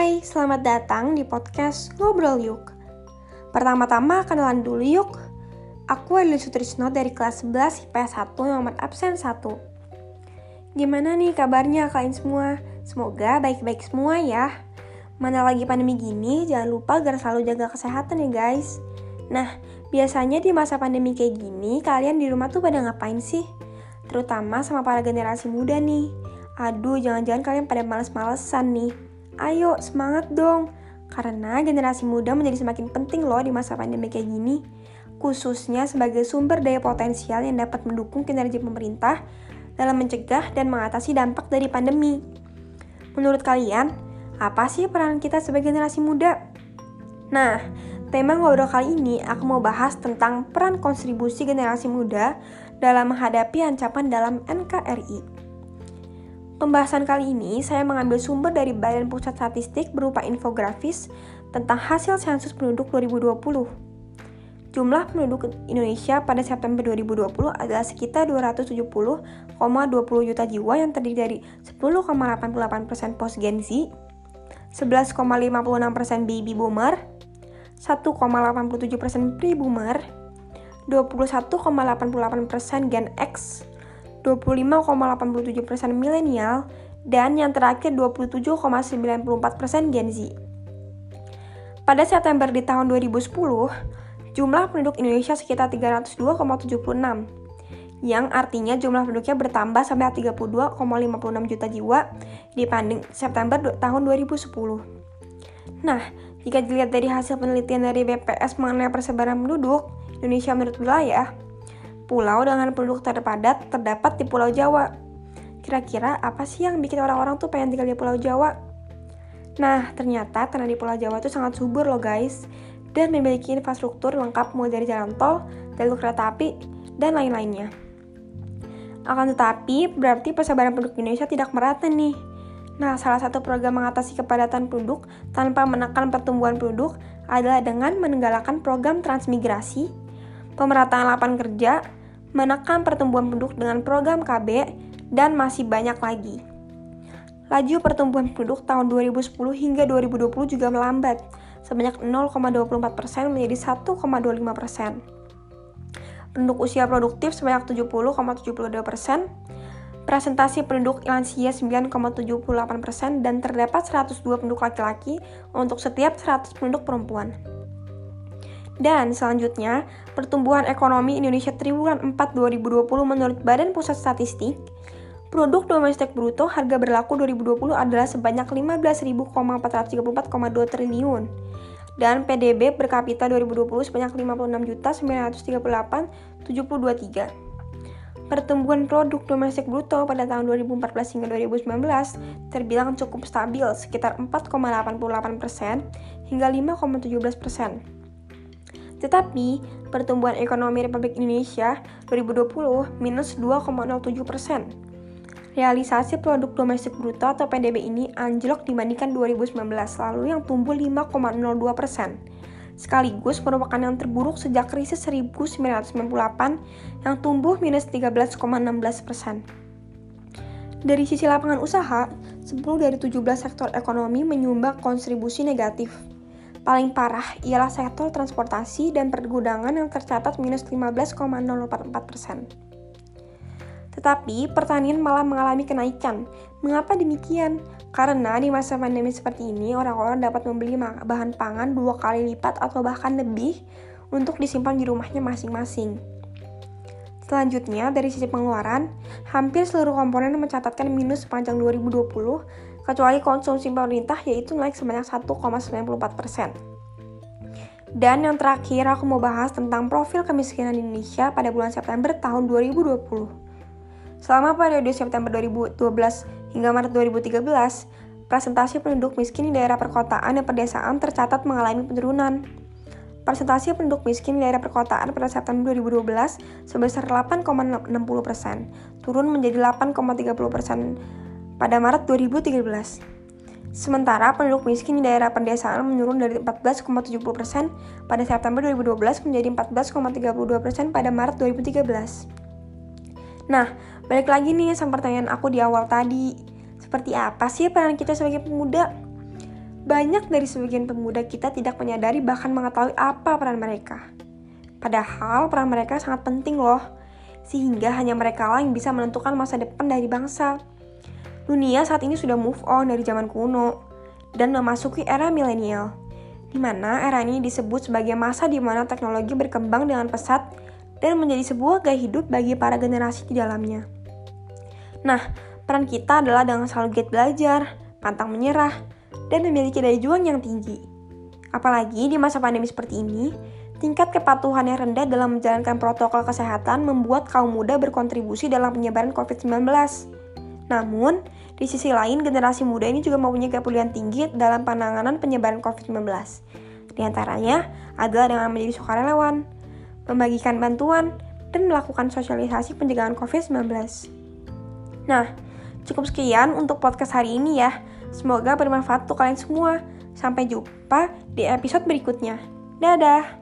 Hai, selamat datang di podcast Ngobrol Yuk. Pertama-tama kenalan dulu yuk. Aku Adil Sutrisno dari kelas 11 IPS 1 nomor absen 1. Gimana nih kabarnya kalian semua? Semoga baik-baik semua ya. Mana lagi pandemi gini, jangan lupa agar selalu jaga kesehatan ya guys. Nah, biasanya di masa pandemi kayak gini, kalian di rumah tuh pada ngapain sih? Terutama sama para generasi muda nih. Aduh, jangan-jangan kalian pada males-malesan nih. Ayo, semangat dong. Karena generasi muda menjadi semakin penting loh di masa pandemi kayak gini. Khususnya sebagai sumber daya potensial yang dapat mendukung kinerja pemerintah dalam mencegah dan mengatasi dampak dari pandemi. Menurut kalian, apa sih peran kita sebagai generasi muda? Nah, tema ngobrol kali ini aku mau bahas tentang peran kontribusi generasi muda dalam menghadapi ancaman dalam NKRI. Pembahasan kali ini saya mengambil sumber dari Badan Pusat Statistik berupa infografis tentang hasil sensus penduduk 2020. Jumlah penduduk Indonesia pada September 2020 adalah sekitar 270,20 juta jiwa yang terdiri dari 10,88% post Gen Z, 11,56% baby boomer, 1,87% pre-boomer, 21,88% Gen X, 25,87% milenial, dan yang terakhir 27,94% Gen Z. Pada September di tahun 2010, jumlah penduduk Indonesia sekitar 302,76, yang artinya jumlah penduduknya bertambah sampai 32,56 juta jiwa dibanding September tahun 2010. Nah, jika dilihat dari hasil penelitian dari BPS mengenai persebaran penduduk Indonesia menurut wilayah, pulau dengan penduduk terpadat terdapat di Pulau Jawa. Kira-kira apa sih yang bikin orang-orang tuh pengen tinggal di Pulau Jawa? Nah, ternyata karena di Pulau Jawa itu sangat subur loh guys, dan memiliki infrastruktur lengkap mulai dari jalan tol, jalur kereta api, dan lain-lainnya. Akan tetapi, berarti persebaran penduduk Indonesia tidak merata nih. Nah, salah satu program mengatasi kepadatan penduduk tanpa menekan pertumbuhan penduduk adalah dengan menenggalkan program transmigrasi, pemerataan lapangan kerja, menekan pertumbuhan penduduk dengan program KB, dan masih banyak lagi. Laju pertumbuhan penduduk tahun 2010 hingga 2020 juga melambat, sebanyak 0,24% menjadi 1,25%. persen. Penduduk usia produktif sebanyak 70,72%, presentasi penduduk lansia 9,78%, dan terdapat 102 penduduk laki-laki untuk setiap 100 penduduk perempuan. Dan selanjutnya, pertumbuhan ekonomi Indonesia triwulan 4 2020 menurut Badan Pusat Statistik, produk domestik bruto harga berlaku 2020 adalah sebanyak 15.434,2 triliun dan PDB per kapita 2020 sebanyak 56.938.723. Pertumbuhan produk domestik bruto pada tahun 2014 hingga 2019 terbilang cukup stabil sekitar 4,88% persen hingga 5,17%. Tetapi, pertumbuhan ekonomi Republik Indonesia 2020 minus 2,07 persen. Realisasi produk domestik bruto atau PDB ini anjlok dibandingkan 2019 lalu yang tumbuh 5,02 persen. Sekaligus merupakan yang terburuk sejak krisis 1998 yang tumbuh minus 13,16 persen. Dari sisi lapangan usaha, 10 dari 17 sektor ekonomi menyumbang kontribusi negatif. Paling parah ialah sektor transportasi dan pergudangan yang tercatat minus 15,044 persen. Tetapi pertanian malah mengalami kenaikan. Mengapa demikian? Karena di masa pandemi seperti ini, orang-orang dapat membeli bahan pangan dua kali lipat atau bahkan lebih untuk disimpan di rumahnya masing-masing. Selanjutnya, dari sisi pengeluaran, hampir seluruh komponen mencatatkan minus sepanjang 2020 kecuali konsumsi pemerintah yaitu naik sebanyak 1,94%. Dan yang terakhir aku mau bahas tentang profil kemiskinan di Indonesia pada bulan September tahun 2020. Selama periode September 2012 hingga Maret 2013, presentasi penduduk miskin di daerah perkotaan dan pedesaan tercatat mengalami penurunan. Presentasi penduduk miskin di daerah perkotaan pada September 2012 sebesar 8,60 persen, turun menjadi 8,30 persen pada Maret 2013. Sementara penduduk miskin di daerah pedesaan menurun dari 14,70% pada September 2012 menjadi 14,32% pada Maret 2013. Nah, balik lagi nih sama pertanyaan aku di awal tadi. Seperti apa sih peran kita sebagai pemuda? Banyak dari sebagian pemuda kita tidak menyadari bahkan mengetahui apa peran mereka. Padahal peran mereka sangat penting loh, sehingga hanya mereka lah yang bisa menentukan masa depan dari bangsa. Dunia saat ini sudah move on dari zaman kuno dan memasuki era milenial, di mana era ini disebut sebagai masa di mana teknologi berkembang dengan pesat dan menjadi sebuah gaya hidup bagi para generasi di dalamnya. Nah, peran kita adalah dengan selalu giat belajar, pantang menyerah, dan memiliki daya juang yang tinggi. Apalagi di masa pandemi seperti ini, tingkat kepatuhan yang rendah dalam menjalankan protokol kesehatan membuat kaum muda berkontribusi dalam penyebaran COVID-19. Namun, di sisi lain, generasi muda ini juga mempunyai kepedulian tinggi dalam penanganan penyebaran COVID-19. Di antaranya adalah dengan menjadi sukarelawan, membagikan bantuan, dan melakukan sosialisasi pencegahan COVID-19. Nah, cukup sekian untuk podcast hari ini ya. Semoga bermanfaat untuk kalian semua. Sampai jumpa di episode berikutnya. Dadah!